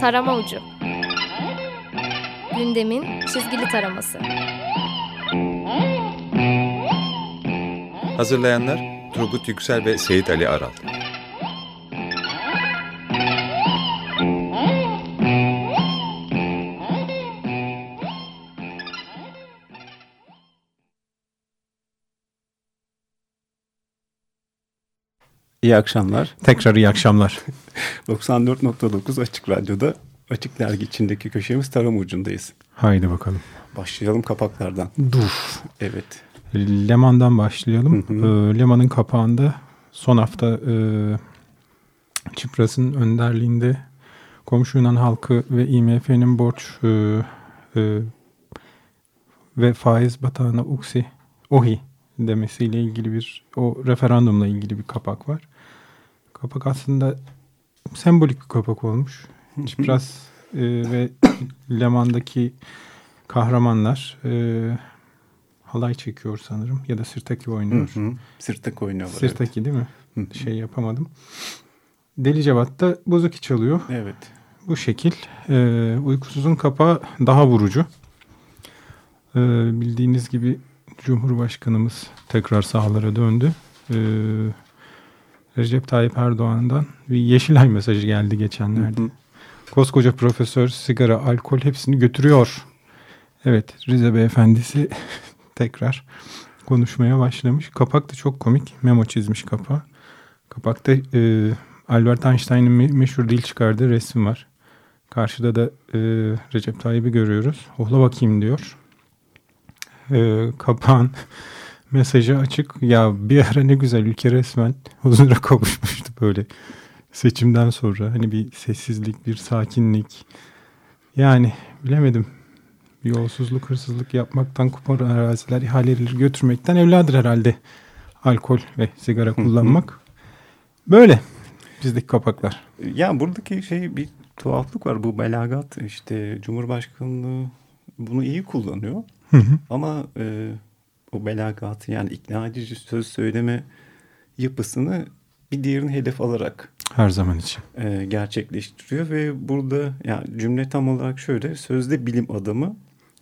Tarama ucu. Gündemin çizgili taraması. Hazırlayanlar Turgut Yüksel ve Seyit Ali Aral. İyi akşamlar. Tekrar iyi akşamlar. 94.9 Açık Radyo'da Açık Dergi içindeki köşemiz Tarım Ucu'ndayız. Haydi bakalım. Başlayalım kapaklardan. Dur. Evet. Leman'dan başlayalım. Hı hı. Ee, Leman'ın kapağında son hafta e, Çipras'ın önderliğinde komşu Yunan halkı ve IMF'nin borç e, e, ve faiz batağına uksi ohi demesiyle ilgili bir o referandumla ilgili bir kapak var. Kapak aslında sembolik bir kapak olmuş. Çipras e, ve Leman'daki kahramanlar e, halay çekiyor sanırım ya da sirtaki oynuyor. Hı hı. Sırttak oynuyorlar. Sirtaki değil mi? evet. Hı hı. Şey yapamadım. Deli Cevat da bozuki çalıyor. Evet. Bu şekil. E, uykusuzun kapağı daha vurucu. E, bildiğiniz gibi Cumhurbaşkanımız tekrar sahalara döndü. E, Recep Tayyip Erdoğan'dan bir Yeşilay mesajı geldi geçenlerde. Hı hı. Koskoca profesör sigara, alkol hepsini götürüyor. Evet Rize Beyefendisi tekrar konuşmaya başlamış. Kapak da çok komik. Memo çizmiş kapağı. Kapakta e, Albert Einstein'ın me- meşhur dil çıkardığı resim var. Karşıda da e, Recep Tayyip'i görüyoruz. Ohla bakayım diyor. E, kapağın mesajı açık. Ya bir ara ne güzel ülke resmen huzura kavuşmuştu böyle seçimden sonra. Hani bir sessizlik, bir sakinlik. Yani bilemedim. Yolsuzluk, hırsızlık yapmaktan, kupon araziler, ihaleleri götürmekten evladır herhalde. Alkol ve sigara kullanmak. Böyle bizdeki kapaklar. Ya buradaki şey bir tuhaflık var. Bu belagat işte Cumhurbaşkanlığı bunu iyi kullanıyor. Hı hı. Ama e, o belagatı yani ikna edici söz söyleme yapısını bir diğerini hedef alarak Her zaman için. e, gerçekleştiriyor ve burada yani cümle tam olarak şöyle sözde bilim adamı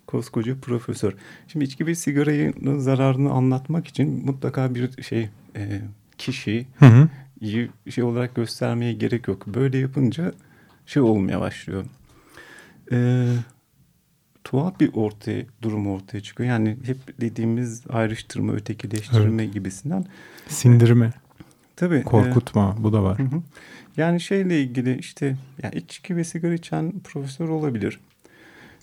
koskoca profesör. Şimdi içki ve sigaranın zararını anlatmak için mutlaka bir şey e, kişiyi Hı hı. şey olarak göstermeye gerek yok. Böyle yapınca şey olmaya başlıyor. E, tuhaf bir ortaya durum ortaya çıkıyor. Yani hep dediğimiz ayrıştırma, ötekileştirme gibisinden. Sindirme, Tabii. e, korkutma bu da var. Hı hı. Yani şeyle ilgili işte ya içki ve sigara içen profesör olabilir.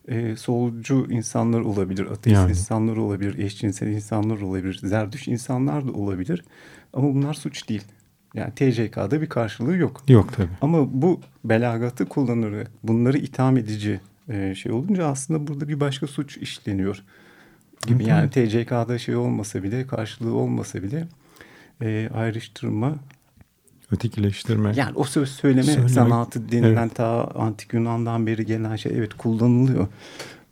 Ee, solcu insanlar olabilir, ateist Yani. insanlar olabilir, eşcinsel insanlar olabilir, zerdüş insanlar da olabilir. Ama bunlar suç değil. Yani TCK'da bir karşılığı yok. Yok tabii. Ama bu belagatı kullanarak bunları itham edici e, şey olunca aslında burada bir başka suç işleniyor gibi. Yani TCK'da şey olmasa bile karşılığı olmasa bile e, ayrıştırma Ötekileştirme. yani o söz söyleme Söylemek, sanatı denilen ta antik Yunan'dan beri gelen şey evet kullanılıyor.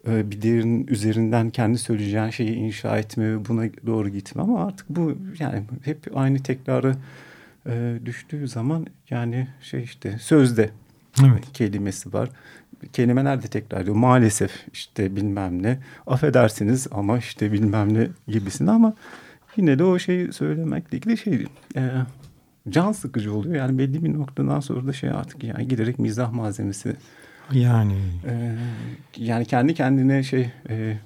Ee, bir diğerinin üzerinden kendi söyleyeceğin şeyi inşa etme ve buna doğru gitme ama artık bu yani hep aynı tekrarı e, düştüğü zaman yani şey işte sözde Evet. kelimesi var. Kelimeler de tekrar ediyor. Maalesef işte bilmem ne. Affedersiniz ama işte bilmem ne gibisini ama yine de o şeyi söylemekle ilgili şey e, can sıkıcı oluyor. Yani belli bir noktadan sonra da şey artık yani giderek mizah malzemesi. Yani E, yani kendi kendine şey e,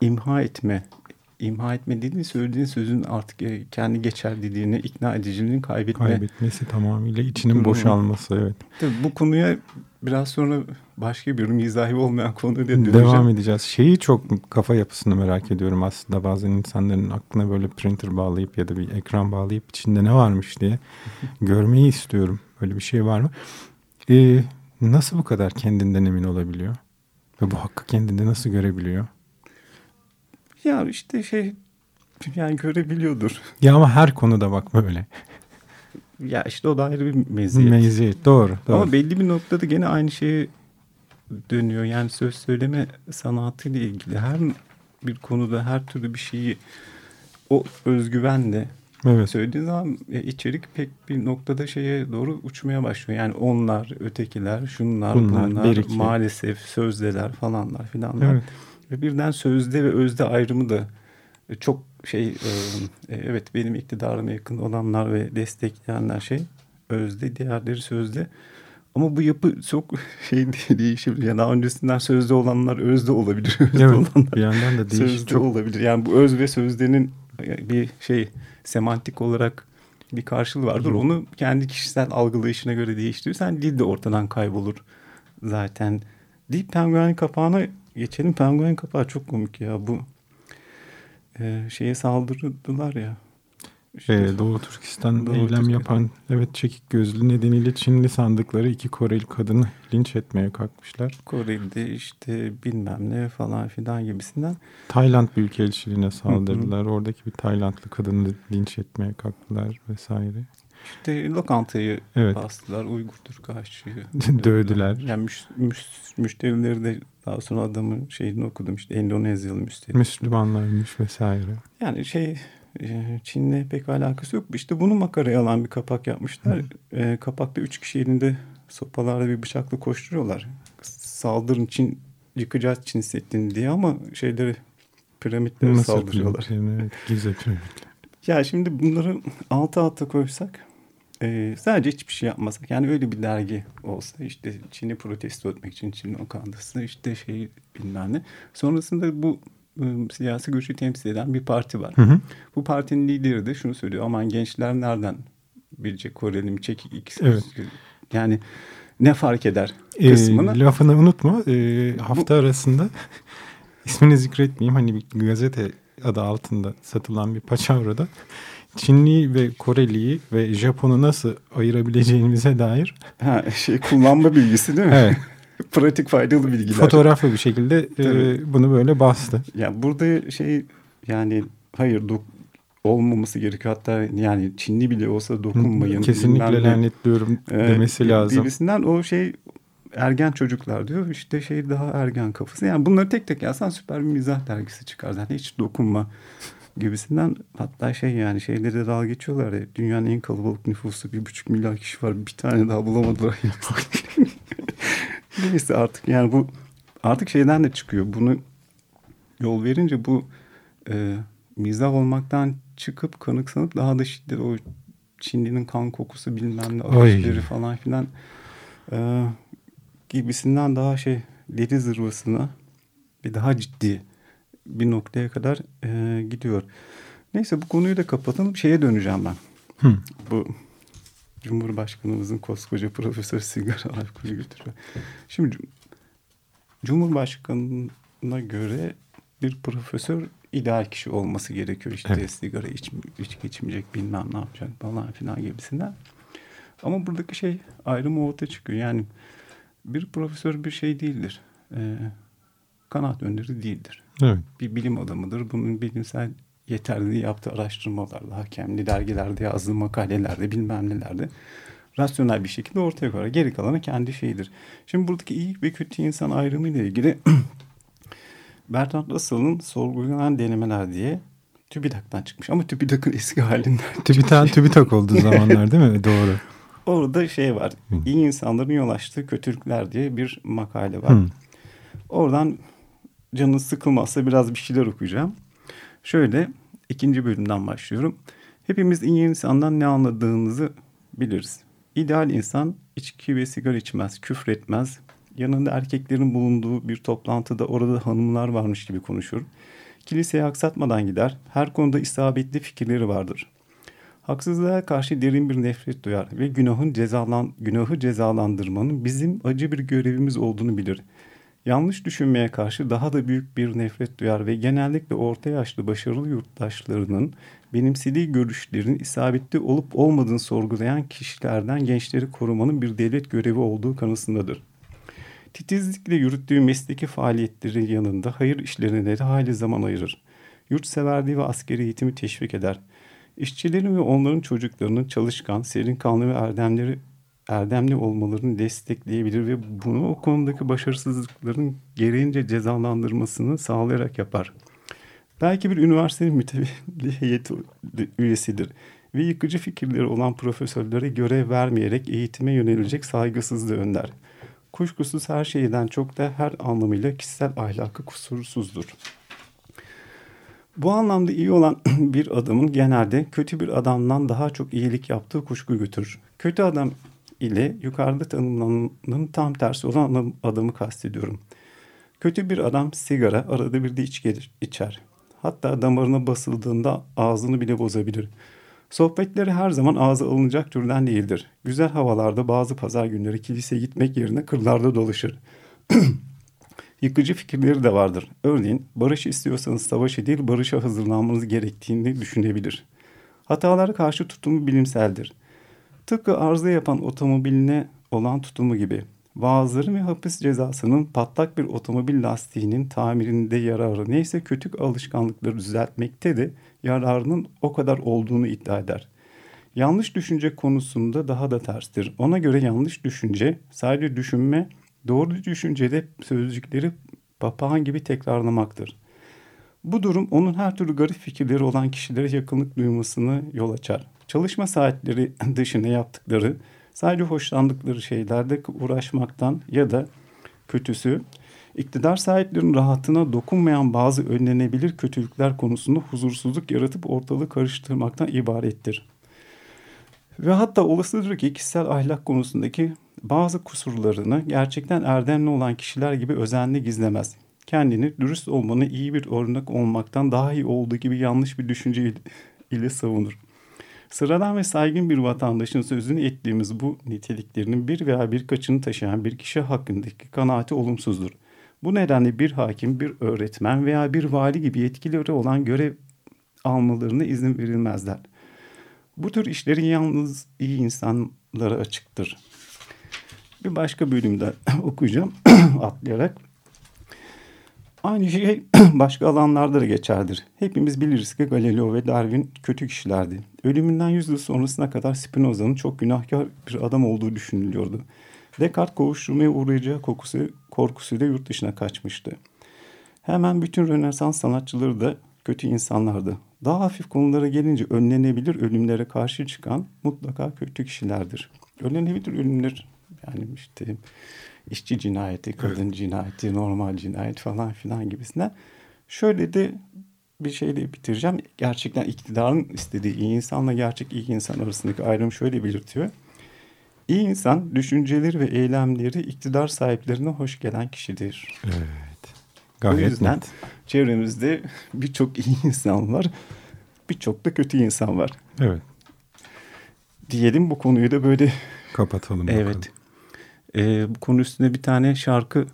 imha etme imha etme dediğin söylediğin sözün artık e, kendi geçerliliğini ikna ediciliğini kaybetme. kaybetmesi tamamıyla içinin Durumu. boşalması evet. Tabii bu konuya biraz sonra başka bir mizahi olmayan konuya döneceğim. Devam edeceğiz. Şeyi çok kafa yapısını merak ediyorum aslında. Bazen insanların aklına böyle printer bağlayıp ya da bir ekran bağlayıp içinde ne varmış diye görmeyi istiyorum. Böyle bir şey var mı? Ee, nasıl bu kadar kendinden emin olabiliyor? Ve bu hakkı kendinde nasıl görebiliyor? Ya işte şey yani görebiliyordur. Ya ama her konuda bak böyle. Ya işte o da ayrı bir meziyet. Meziyet. Doğru. doğru. Ama belli bir noktada gene aynı şeye dönüyor. Yani söz söyleme sanatıyla ilgili her bir konuda her türlü bir şeyi o özgüvenle Evet. söylediğin zaman e, içerik pek bir noktada şeye doğru uçmaya başlıyor. Yani onlar, ötekiler, şunlar, Bunlar, bunlar, maalesef sözdeler falanlar filanlar. Evet. Ve birden sözde ve özde ayrımı da e, çok şey e, e, evet benim iktidarıma yakın olanlar ve destekleyenler şey özde diğerleri sözde. Ama bu yapı çok şey değişebilir. Yani daha öncesinden sözde olanlar özde olabilir. Özde Evet. olanlar Bir yandan da değişik sözde çok olabilir. Yani bu öz ve sözdenin bir şey semantik olarak bir karşılığı vardır. Yok. Onu kendi kişisel algılayışına göre değiştirirsen dil de ortadan kaybolur zaten. Deyip penguen kapağına geçelim. Penguen kapağı çok komik ya. Bu e, şeye saldırdılar ya. İşte Ee, Doğu Türkistan Doğu eylem Türkistan. yapan evet çekik gözlü nedeniyle Çinli sandıkları iki Koreli kadını linç etmeye kalkmışlar. Kore'de işte bilmem ne falan filan gibisinden. Tayland Büyükelçiliğine saldırdılar. Oradaki bir Taylandlı kadını linç etmeye kalktılar vesaire. İşte lokantayı Evet. bastılar. Uygur Türk aşçıyı. Dövdüler. Yani müş, müş- müşterileri de daha sonra adamın şeyini okudum işte Endonezyalı müşteri. Müslümanlarmış vesaire. Yani şey e, Çin'le pek alakası yok. İşte bunu makaraya alan bir kapak yapmışlar. E, kapakta üç kişi elinde sopalarla bir bıçakla koşturuyorlar. Saldırın Çin yıkacağız Çin Seddi'ni diye ama şeyleri piramitlere Mısır saldırıyorlar. piramitlerine, evet, Gize piramitleri. Ya şimdi bunları altı alta koysak e, sadece hiçbir şey yapmasak yani öyle bir dergi olsa işte Çin'i protesto etmek için Çin lokantası işte şey bilmem ne. Sonrasında bu e, siyasi görüşü temsil eden bir parti var. Hı hı. Bu partinin lideri de şunu söylüyor aman gençler nereden bilecek Koreli mi çekik ikisi. Evet. Yani ne fark eder Ee, kısmını. lafını unutma. Ee, hafta arasında ismini zikretmeyeyim. Hani bir gazete adı altında satılan bir paçavrada Çinli ve Koreliyi ve Japon'u nasıl ayırabileceğimize dair Ha, şey kullanma bilgisi değil mi? evet, Pratik faydalı bilgiler. fotoğraflı bir şekilde e, bunu böyle bastı. Ya burada şey yani hayır dok olmaması gerekiyor. Hatta yani Çinli bile olsa dokunmayın. Kesinlikle ne. lanetliyorum Ee, demesi lazım. Birisinden o şey ergen çocuklar diyor. İşte şey daha ergen kafası. Yani bunları tek tek yazsan süper bir mizah dergisi çıkar. Yani hiç dokunma gibisinden. Hatta şey yani şeyleri dalga geçiyorlar ya. Dünyanın en kalabalık nüfusu bir buçuk milyar kişi var. Bir tane daha bulamadılar. Neyse artık yani bu artık şeyden de çıkıyor. Bunu yol verince bu e, mizah olmaktan çıkıp kanıksanıp daha da şiddet o Çinli'nin kan kokusu bilmem ne ateşleri falan filan e, gibisinden daha şey deli zırvasına ve daha ciddi bir noktaya kadar e, gidiyor. Neyse bu konuyu da kapatalım. Şeye döneceğim ben. Hı. Bu Cumhurbaşkanımızın koskoca profesör sigara alkolü götürüyor. Şimdi Cum- Cumhurbaşkanına göre bir profesör ideal kişi olması gerekiyor. İşte Evet. sigara iç, içki içmeyecek bilmem ne yapacak falan filan gibisinden. Ama buradaki şey ayrımı ortaya çıkıyor. Yani bir profesör bir şey değildir. Ee, kanaat önderi değildir Evet. bir bilim adamıdır. Bunun bilimsel yeterliliği yaptığı araştırmalarla, hakemli dergilerde yazdığı makalelerde bilmem nelerde rasyonel bir şekilde ortaya koyar. Geri kalanı kendi şeyidir. Şimdi buradaki iyi ve kötü insan ayrımı ile ilgili Bertrand Russell'ın sorgulanan denemeler diye TÜBİTAK'tan çıkmış. Ama TÜBİTAK'ın eski halinden. TÜBİTAK TÜBİTAK olduğu zamanlar değil mi? Doğru. Orada şey var. Hı. İyi insanların yol açtığı kötülükler diye bir makale var. Hı. Oradan canınız sıkılmazsa biraz bir şeyler okuyacağım. Şöyle ikinci bölümden başlıyorum. Hepimiz iyi insandan ne anladığınızı biliriz. İdeal insan içki ve sigara içmez, küfretmez. Yanında erkeklerin bulunduğu bir toplantıda orada hanımlar varmış gibi konuşur. Kiliseye aksatmadan gider. Her konuda isabetli fikirleri vardır. Haksızlığa karşı derin bir nefret duyar ve günahın cezalan, günahı cezalandırmanın bizim acı bir görevimiz olduğunu bilir. Yanlış düşünmeye karşı daha da büyük bir nefret duyar ve genellikle orta yaşlı başarılı yurttaşlarının benimsediği görüşlerin isabetli olup olmadığını sorgulayan kişilerden gençleri korumanın bir devlet görevi olduğu kanısındadır. Titizlikle yürüttüğü mesleki faaliyetleri yanında hayır işlerine de hayli zaman ayırır. Yurtseverliği ve askeri eğitimi teşvik eder. İşçilerin ve onların çocuklarının çalışkan, serin kanlı ve erdemleri erdemli olmalarını destekleyebilir ve bunu o konudaki başarısızlıkların gereğince cezalandırmasını sağlayarak yapar. Belki bir üniversitenin mütevelli heyeti üyesidir. ve yıkıcı fikirleri olan profesörlere görev vermeyerek eğitime yönelecek saygısızlığı önler. Kuşkusuz her şeyden çok da her anlamıyla kişisel ahlakı kusursuzdur. Bu anlamda iyi olan bir adamın genelde kötü bir adamdan daha çok iyilik yaptığı kuşku götürür. Kötü adam ile yukarıda tanımlananın tam tersi olan adamı kastediyorum. Kötü bir adam sigara, arada bir de içki içer. Hatta damarına basıldığında ağzını bile bozabilir. Sohbetleri her zaman ağza alınacak türden değildir. Güzel havalarda bazı pazar günleri kiliseye gitmek yerine kırlarda dolaşır. Yıkıcı fikirleri de vardır. Örneğin barış istiyorsanız savaşı değil barışa hazırlanmanız gerektiğini düşünebilir. Hatalara karşı tutumu bilimseldir. Tıpkı arıza yapan otomobiline olan tutumu gibi. Vaazları ve hapis cezasının patlak bir otomobil lastiğinin tamirinde yararı neyse kötü alışkanlıkları düzeltmekte de yararının o kadar olduğunu iddia eder. Yanlış düşünce konusunda daha da terstir. Ona göre yanlış düşünce sadece düşünme, doğru düşüncede sözcükleri papağan gibi tekrarlamaktır. Bu durum onun her türlü garip fikirleri olan kişilere yakınlık duymasını yol açar. Çalışma saatleri dışında yaptıkları, sadece hoşlandıkları şeylerde uğraşmaktan ya da kötüsü iktidar sahiplerinin rahatına dokunmayan bazı önlenebilir kötülükler konusunda huzursuzluk yaratıp ortalığı karıştırmaktan ibarettir. Ve hatta olasıdır ki kişisel ahlak konusundaki bazı kusurlarını gerçekten erdemli olan kişiler gibi özenle gizlemez. Kendini dürüst olmanı iyi bir örnek olmaktan daha iyi olduğu gibi yanlış bir düşünce ile savunur. Sıradan ve saygın bir vatandaşın sözünü ettiğimiz bu niteliklerinin bir veya birkaçını taşıyan bir kişi hakkındaki kanaati olumsuzdur. Bu nedenle bir hakim, bir öğretmen veya bir vali gibi yetkileri olan görev almalarına izin verilmezler. Bu tür işlerin yalnız iyi insanlara açıktır. Bir başka bölümde okuyacağım atlayarak. Aynı şey başka alanlarda da geçerlidir. Hepimiz biliriz ki Galileo ve Darwin kötü kişilerdi. Ölümünden yüz yıl sonrasına kadar Spinoza'nın çok günahkar bir adam olduğu düşünülüyordu. Descartes kovuşturmaya uğrayacağı kokusu, korkusuyla yurt dışına kaçmıştı. Hemen bütün Rönesans sanatçıları da kötü insanlardı. Daha hafif konulara gelince önlenebilir ölümlere karşı çıkan mutlaka kötü kişilerdir. Önlenebilir ölümler yani işte işçi cinayeti, kadın evet. cinayeti, normal cinayet falan filan gibisinden. Şöyle de bir şeyle bitireceğim. Gerçekten iktidarın istediği iyi insanla gerçek iyi insan arasındaki ayrım şöyle belirtiyor. İyi insan düşünceleri ve eylemleri iktidar sahiplerine hoş gelen kişidir. Evet. Gayet o yüzden net. çevremizde birçok iyi insan var. Birçok da kötü insan var. Evet. Diyelim bu konuyu da böyle kapatalım. Evet. Bakalım. Ee, bu konu üstünde bir tane şarkı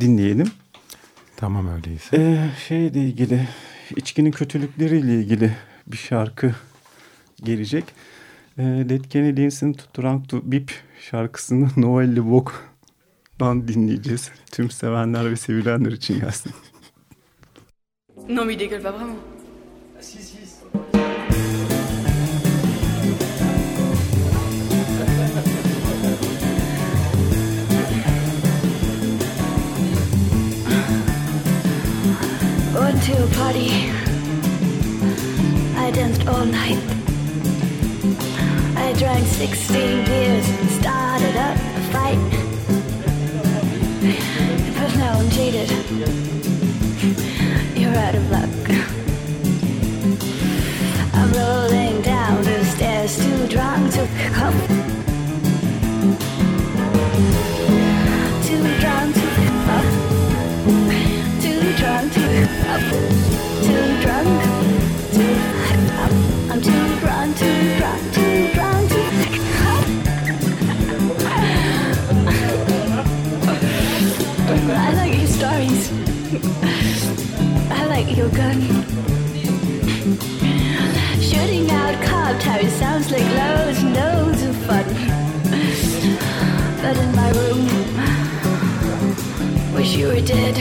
dinleyelim. Tamam öyleyse. Ee, şeyle ilgili, içkinin kötülükleriyle ilgili bir şarkı gelecek. Ee, Dead Kennedy's'in Drunk to Bip şarkısını Noel Lubbock'dan dinleyeceğiz. Tüm sevenler ve sevilenler için gelsin. Non mais il dégueule pas vraiment. Si, si. Went to a party. I danced all night. I drank 16 beers and started up a fight. But now I'm jaded. You're out of luck. Your gun. Shooting out cob towers sounds like loads and loads of fun. But in my room, wish you were dead.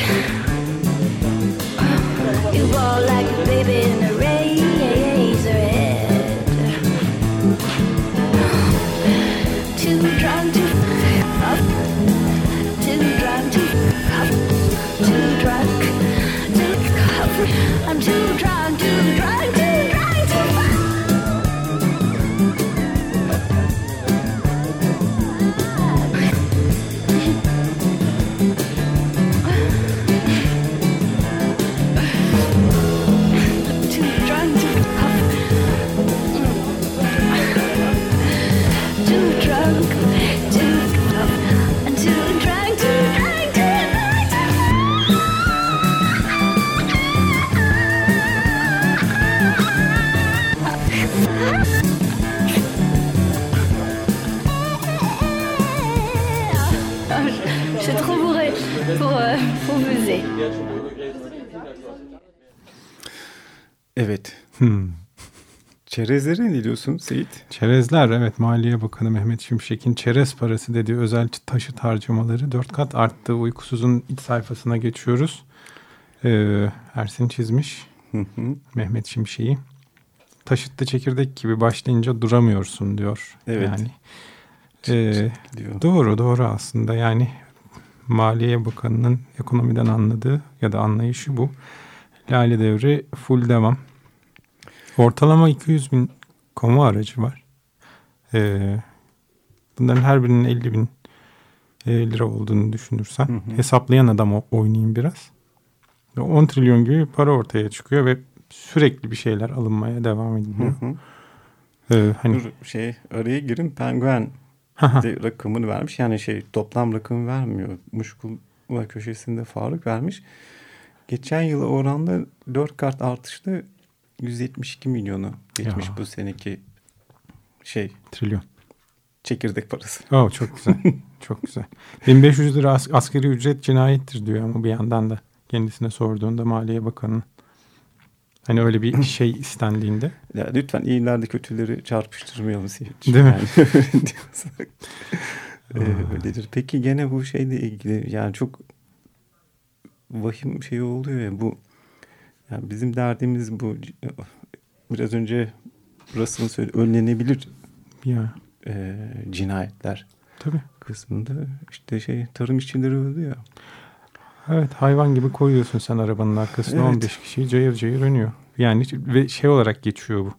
You ball like a baby in a to up. Evet. Hmm. Çerezlere ne diyorsun Seyit? Çerezler evet Maliye Bakanı Mehmet Şimşek'in çerez parası dediği özel taşıt harcamaları dört kat arttı. Uykusuzun iç sayfasına geçiyoruz. Ee, Ersin çizmiş. Mehmet Şimşek'i. Taşıtlı çekirdek gibi başlayınca duramıyorsun diyor. Evet. Yani, ee, diyor. doğru doğru aslında yani Maliye Bakanı'nın ekonomiden anladığı ya da anlayışı bu. Lale devri full devam. Ortalama 200 bin kamu aracı var. Ee, bunların her birinin 50 bin e, lira olduğunu düşünürsen Hı hı. hesaplayan adam oynayayım biraz. Ve 10 trilyon gibi para ortaya çıkıyor ve sürekli bir şeyler alınmaya devam Hı ediliyor. hı. Ee, hani Dur şey araya girin penguen de rakamını vermiş. Yani şey toplam rakamı vermiyor. Muşkula köşesinde Faruk vermiş. Geçen yıla oranla 4 kart artışlı 172 milyonu geçmiş Ya. bu seneki şey trilyon. çekirdek parası. Oh, çok güzel. çok güzel. 1500 lira as- asgari ücret cinayettir diyor ama bir yandan da kendisine sorduğunda Maliye Bakanı'nın. Hani öyle bir şey istendiğinde. Ya lütfen iyilerle kötüleri çarpıştırmayalım Seyit. Değil mi? Yani. Ee, öyledir. Peki gene bu şeyle ilgili yani çok vahim şey oluyor ya bu yani bizim derdimiz bu biraz önce Russell'ın söyledi önlenebilir Ya e, cinayetler tabii. kısmında işte şey tarım işçileri öldü ya. Evet hayvan gibi koyuyorsun sen arabanın arkasına Evet. 15 kişi cayır cayır önüyor. Yani ve şey olarak geçiyor bu.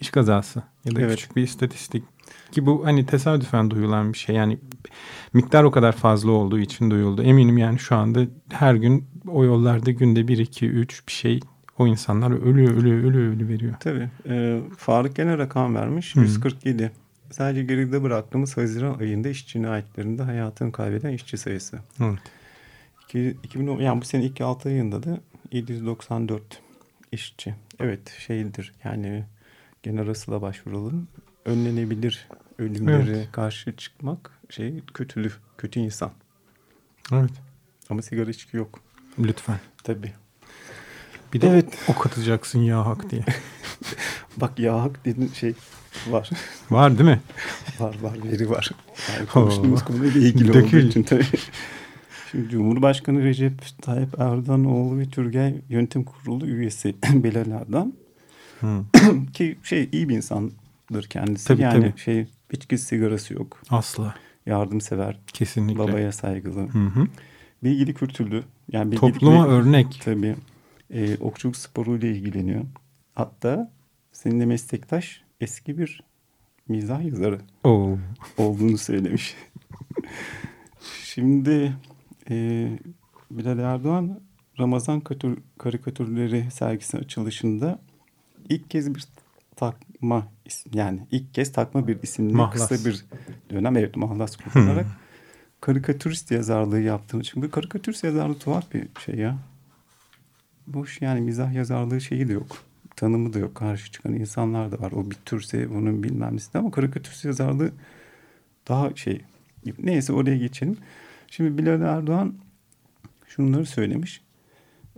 İş kazası ya da Evet. küçük bir istatistik. Ki bu hani tesadüfen duyulan bir şey. Yani miktar o kadar fazla olduğu için duyuldu. Eminim yani şu anda her gün o yollarda günde 1, 2, 3 bir şey o insanlar ölüyor ölüyor ölüyor ölü veriyor. Tabii. E, Faruk gene rakam vermiş. Hı. 147. Sadece geride bıraktığımız Haziran ayında iş cinayetlerinde hayatını kaybeden işçi sayısı. Evet. İki- 2010 yani bu sene ilk 6 ayında da 794 işçi. Evet şeydir yani gene Russell'a başvuralım. Önlenebilir ölümlere karşı çıkmak şey kötülük, kötü insan. Evet. Ama sigara içki yok. Lütfen. Tabii. Bir de Evet. ok atacaksın ya hak diye. Bak ya hak dedin şey var. Var değil mi? var var veri var. Yani konuştuğumuz Oo. konuyla ilgili olduğu Dökül. için tabii. Şimdi Cumhurbaşkanı Recep Tayyip Erdoğanoğlu ve Türgay Yönetim Kurulu üyesi Belal Erdoğan Hı. ki şey iyi bir insandır kendisi. Tabii, yani tabii. şey içki sigarası yok. Asla. Yardımsever, Kesinlikle. babaya saygılı. Hı hı. Bilgili kültürlü. Yani bilgili Topluma örnek. Tabii. E, okçuluk sporuyla ilgileniyor. Hatta seninle meslektaş eski bir mizah yazarı Oo. olduğunu söylemiş. Şimdi e, Bilal Erdoğan Ramazan Katür- karikatürleri sergisinin açılışında ilk kez bir takma isim yani ilk kez takma bir isimle Mahlas. kısa bir dönem evet mahlas kullanarak karikatürist yazarlığı yaptığını çünkü karikatürist yazarlığı tuhaf bir şey ya. Boş yani mizah yazarlığı şeyi de yok. Tanımı da yok. Karşı çıkan insanlar da var. O bir türse onun bilmem nesi ama karikatürist yazarlığı daha şey. Neyse oraya geçelim. Şimdi Bilal Erdoğan şunları söylemiş.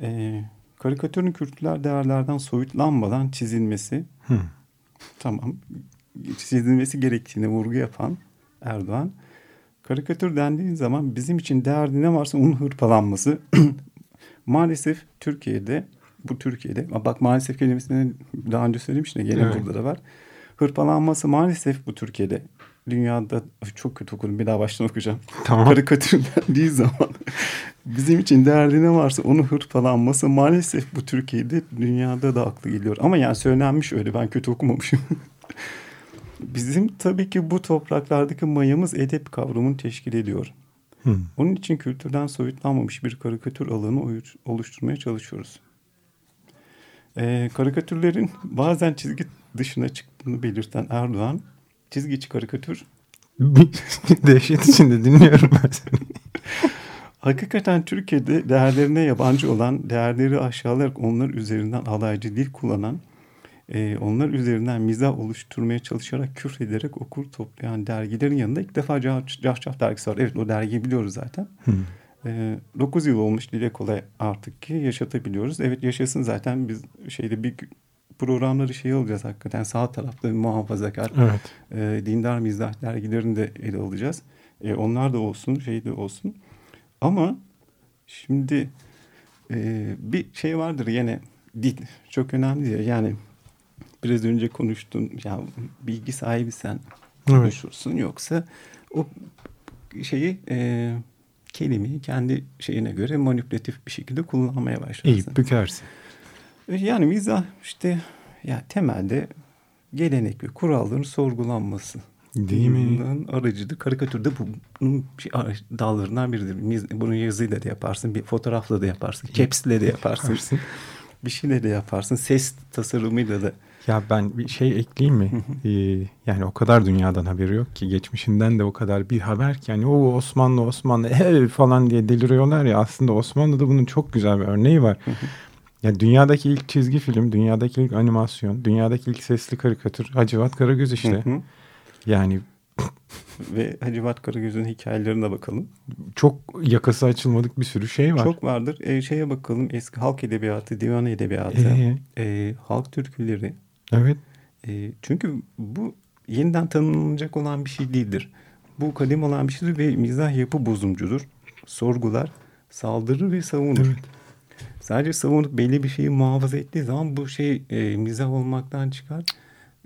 Ee, karikatürün kültürel değerlerden soyutlanmadan çizilmesi Hı. Tamam. Çizilmesi gerektiğine vurgu yapan Erdoğan karikatür dendiği zaman bizim için değerli ne varsa onun hırpalanması. Maalesef Türkiye'de bu Türkiye'de bak maalesef kelimesini daha önce söylemiştim gene Evet. burada da var. Hırpalanması maalesef bu Türkiye'de dünyada çok kötü okudum bir daha baştan okuyacağım Tamam. karikatür dendiği zaman bizim için değerli ne varsa onu hırpalanması maalesef bu Türkiye'de dünyada da aklı geliyor. Ama yani söylenmiş öyle ben kötü okumamışım. bizim tabii ki bu topraklardaki mayamız edep kavramını teşkil ediyor. Hı. Onun için kültürden soyutlanmamış bir karikatür alanı oluşturmaya çalışıyoruz. Ee, karikatürlerin bazen çizgi dışına çıktığını belirten Erdoğan, çizgi içi karikatür Dehşet içinde dinliyorum ben seni. Hakikaten Türkiye'de değerlerine yabancı olan, değerleri aşağılayarak onlar üzerinden alaycı dil kullanan, e, onlar üzerinden mizah oluşturmaya çalışarak küfrederek okur toplayan dergilerin yanında ilk defa Cahçaf dergisi var. Evet o dergiyi biliyoruz zaten. Hmm. E, 9 yıl olmuş dile kolay artık ki yaşatabiliyoruz. Evet yaşasın zaten biz şeyde bir programları şey olacağız hakikaten sağ tarafta muhafazakar Evet. e, dindar mizah dergilerini de ele alacağız. E, onlar da olsun şey de olsun. Ama şimdi e, bir şey vardır yine dil çok önemli ya yani biraz önce konuştun ya bilgi sahibi sen Evet. konuşursun yoksa o şeyi e, kelimeyi kendi şeyine göre manipülatif bir şekilde kullanmaya başlarsın. Eğip bükersin. Yani mizah işte ya temelde gelenek ve kuralların sorgulanması. Değil mi? Bunun aracıdır. Karikatürde bu bunun bir araç- dallarından biridir. Bunu yazıyla da yaparsın, bir fotoğrafla da yaparsın, caps'le de yaparsın, bir şeyle de yaparsın, ses tasarımıyla da. Ya ben bir şey ekleyeyim mi? Ee, yani o kadar dünyadan haberi yok ki geçmişinden de o kadar bir haber ki yani o Osmanlı Osmanlı hey falan diye deliriyorlar ya aslında Osmanlı'da bunun çok güzel bir örneği var. Ya dünyadaki ilk çizgi film, dünyadaki ilk animasyon, dünyadaki ilk sesli karikatür Hacivat Karagöz işte. Hı hı. yani Ve Hacivat Karagöz'ün hikayelerine bakalım. çok yakası açılmadık bir sürü şey var. Çok vardır. E, şeye bakalım eski halk edebiyatı, divan edebiyatı, Ee? e, halk türküleri. Evet. E, çünkü bu yeniden tanımlanacak olan bir şey değildir. Bu kadim olan bir şeydir ve mizah yapı bozumcudur. Sorgular, saldırır ve savunur. Evet. Sadece savunup belli bir şeyi muhafaza ettiği zaman bu şey e, mizah olmaktan çıkar.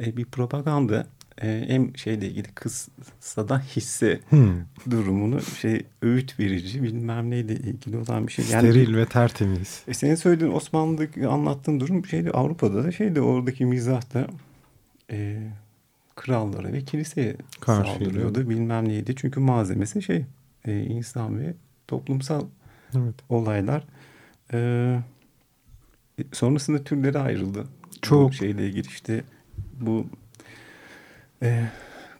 E, bir propaganda e, hem şeyle ilgili kıssadan hisse Hmm. durumunu şey öğüt verici bilmem neyle ilgili olan bir şey. Steril ve tertemiz. E senin söylediğin Osmanlı'daki anlattığın durum şeydi Avrupa'da da şeydi oradaki mizahta e, krallara ve kiliseye Karşıydı. saldırıyordu bilmem neydi. Çünkü malzemesi şey e, insan ve toplumsal Evet. olaylar. E, e, sonrasında türleri ayrıldı. Çok. Bu şeyle ilgili işte bu e,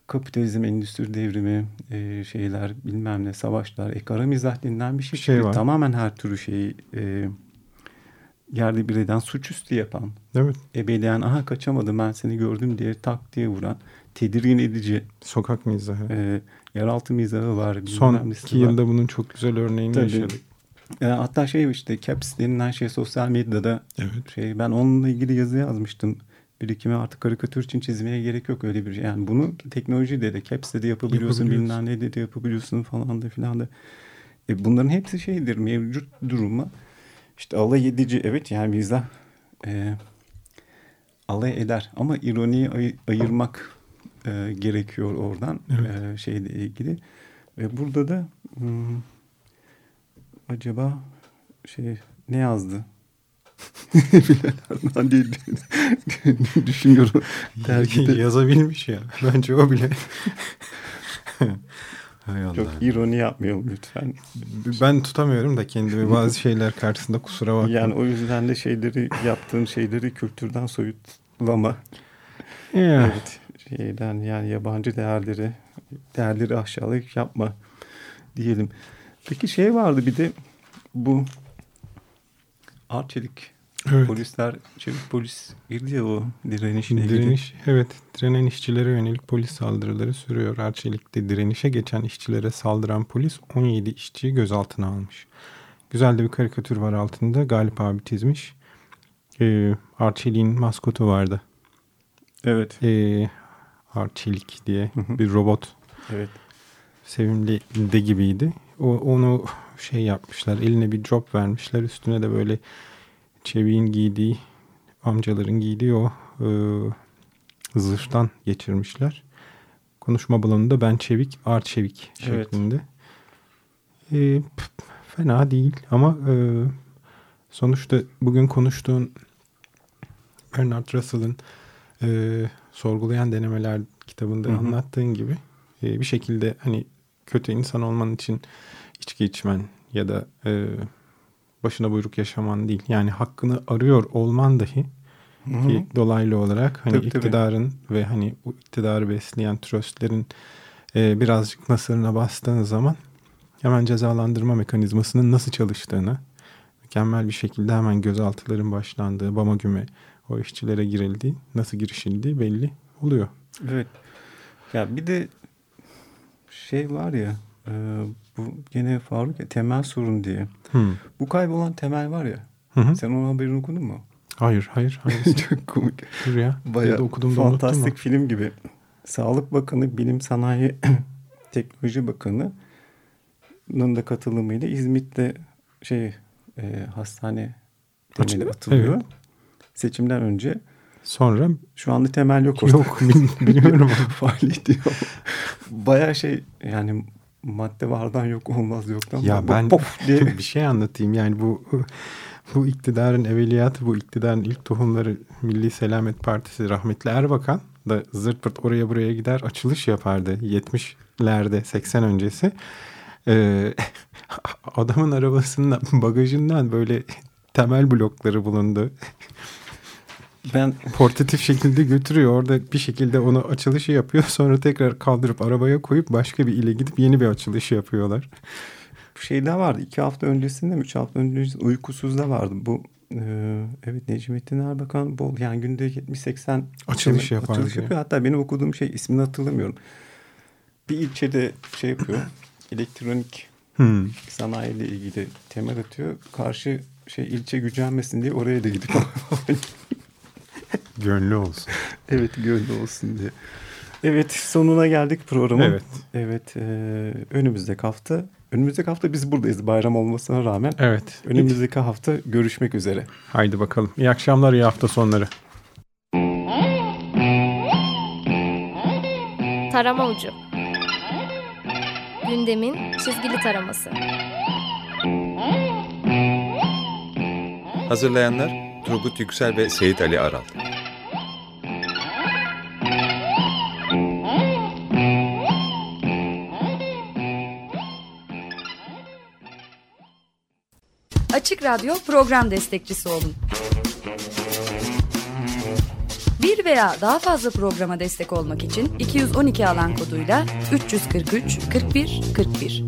kapitalizm, endüstri devrimi e, şeyler bilmem ne savaşlar. E, kara mizah denilen bir şey. Bir şey var. Tamamen her türü şeyi e, yerde bir eden suçüstü yapan. Evet. Ebeleyen aha kaçamadım ben seni gördüm diye tak diye vuran. Tedirgin edici. Sokak mizahı. E, yeraltı mizahı var. Son iki var. yılda bunun çok güzel örneğini Tabii. yaşadık. E, hatta şey işte Caps denilen şey sosyal medyada Evet. şey ben onunla ilgili yazı yazmıştım. Birikimi artık karikatür için çizmeye gerek yok öyle bir şey. Yani bunu teknolojide de Caps'te de yapabiliyorsun, Yapabiliyorsun. bilmem ne de yapabiliyorsun falan da filan da. E, bunların hepsi şeydir mevcut duruma. İşte alay edici evet yani mizah e, alay eder ama ironiyi ay- ayırmak e, gerekiyor oradan Evet. e, şeyle ilgili. Ve burada da hmm, acaba şey ne yazdı? Bilenlerden değil düşünüyorum. Dergide Yazabilmiş ya. Bence o bile. Hay Allah. çok ironi yapmayalım lütfen. Ben tutamıyorum da kendimi bazı şeyler karşısında kusura bakma. Yani o yüzden de şeyleri yaptığın şeyleri kültürden soyutlama. Ya. Evet. Şeyden yani yabancı değerleri değerleri aşağılık yapma diyelim. Peki şey vardı bir de bu Arçelik Evet. polisler çevik polis girdi ya o direnişle ilgili. Direniş, evet direnen işçilere yönelik polis saldırıları sürüyor. Arçelik'te direnişe geçen işçilere saldıran polis 17 işçiyi gözaltına almış. Güzel de bir karikatür var altında. Galip abi çizmiş. Ee, Arçelik'in maskotu vardı. Evet. Ee, Arçelik diye Hı hı. bir robot. Evet. Sevimli de gibiydi. O, onu şey yapmışlar. Eline bir job vermişler. Üstüne de böyle Çevik'in giydiği amcaların giydiği o e, zırhtan geçirmişler. Konuşma balonunda ben Çevik, Art Çevik Evet. şeklinde. E, p- fena değil ama e, sonuçta bugün konuştuğun Bernard Russell'ın e, Sorgulayan Denemeler kitabında Hı hı. anlattığın gibi e, bir şekilde hani kötü insan olman için içki içmen ya da e, başına buyruk yaşaman değil. Yani hakkını arıyor olman dahi ki dolaylı olarak hani Tabii, tabii. iktidarın ve hani bu iktidarı besleyen tröstlerin e, birazcık nasırına bastığın zaman hemen cezalandırma mekanizmasının nasıl çalıştığını mükemmel bir şekilde hemen gözaltıların başlandığı, Bama güme o işçilere girildiği, nasıl girişildiği belli oluyor. Evet. Ya bir de şey var ya e, bu gene Faruk temel sorun diye. Hmm. Bu kaybolan temel var ya. Hı hı. Sen onun haberini okudun mu? Hayır, hayır. Hangisi? Çok komik. Dur ya. Bayağı Ya okudum da fantastik film gibi. Sağlık Bakanı, Bilim Sanayi Teknoloji Bakanı'nın da katılımıyla İzmit'te şey e, hastane temeli Açılıyor. atılıyor. Evet. Seçimden önce Sonra şu anda temel yok orada. yok bil- biliyorum. Faaliyet yok. Bayağı şey yani madde vardan yok olmaz yoktan. Ya ben pop diye bir şey anlatayım. Yani bu bu iktidarın evveliyatı, bu iktidarın ilk tohumları Milli Selamet Partisi rahmetli Erbakan da zırt pırt oraya buraya gider açılış yapardı 70'lerde 80 öncesi. Ee, adamın arabasının bagajından böyle temel blokları bulundu. Ben Portatif şekilde götürüyor. Orada bir şekilde onu açılışı yapıyor. Sonra tekrar kaldırıp arabaya koyup başka bir ile gidip yeni bir açılış yapıyorlar. bir şey daha vardı. iki hafta öncesinde mi? Üç hafta öncesinde uykusuzda vardı. Bu e, evet Necmettin Erbakan bol yani günde 70-80 Açılış yapar açılış yapıyor. Hatta benim okuduğum şey ismini hatırlamıyorum. Bir ilçede şey yapıyor. elektronik Hmm. sanayiyle ilgili temel atıyor. Karşı şey ilçe gücenmesin diye oraya da gidip Gönlü olsun. evet gönlü olsun diye. Evet sonuna geldik programın. Evet. Evet e, önümüzdeki hafta önümüzdeki hafta biz buradayız bayram olmasına rağmen. Evet. Önümüzdeki hafta görüşmek üzere. Haydi bakalım. İyi akşamlar, iyi hafta sonları. Tarama ucu. Gündemin çizgili taraması. Hazırlayanlar Turgut Yüksel ve Seyit Ali Aral. Açık Radyo program destekçisi olun. Bir veya daha fazla programa destek olmak için 212 alan koduyla 343 41 41.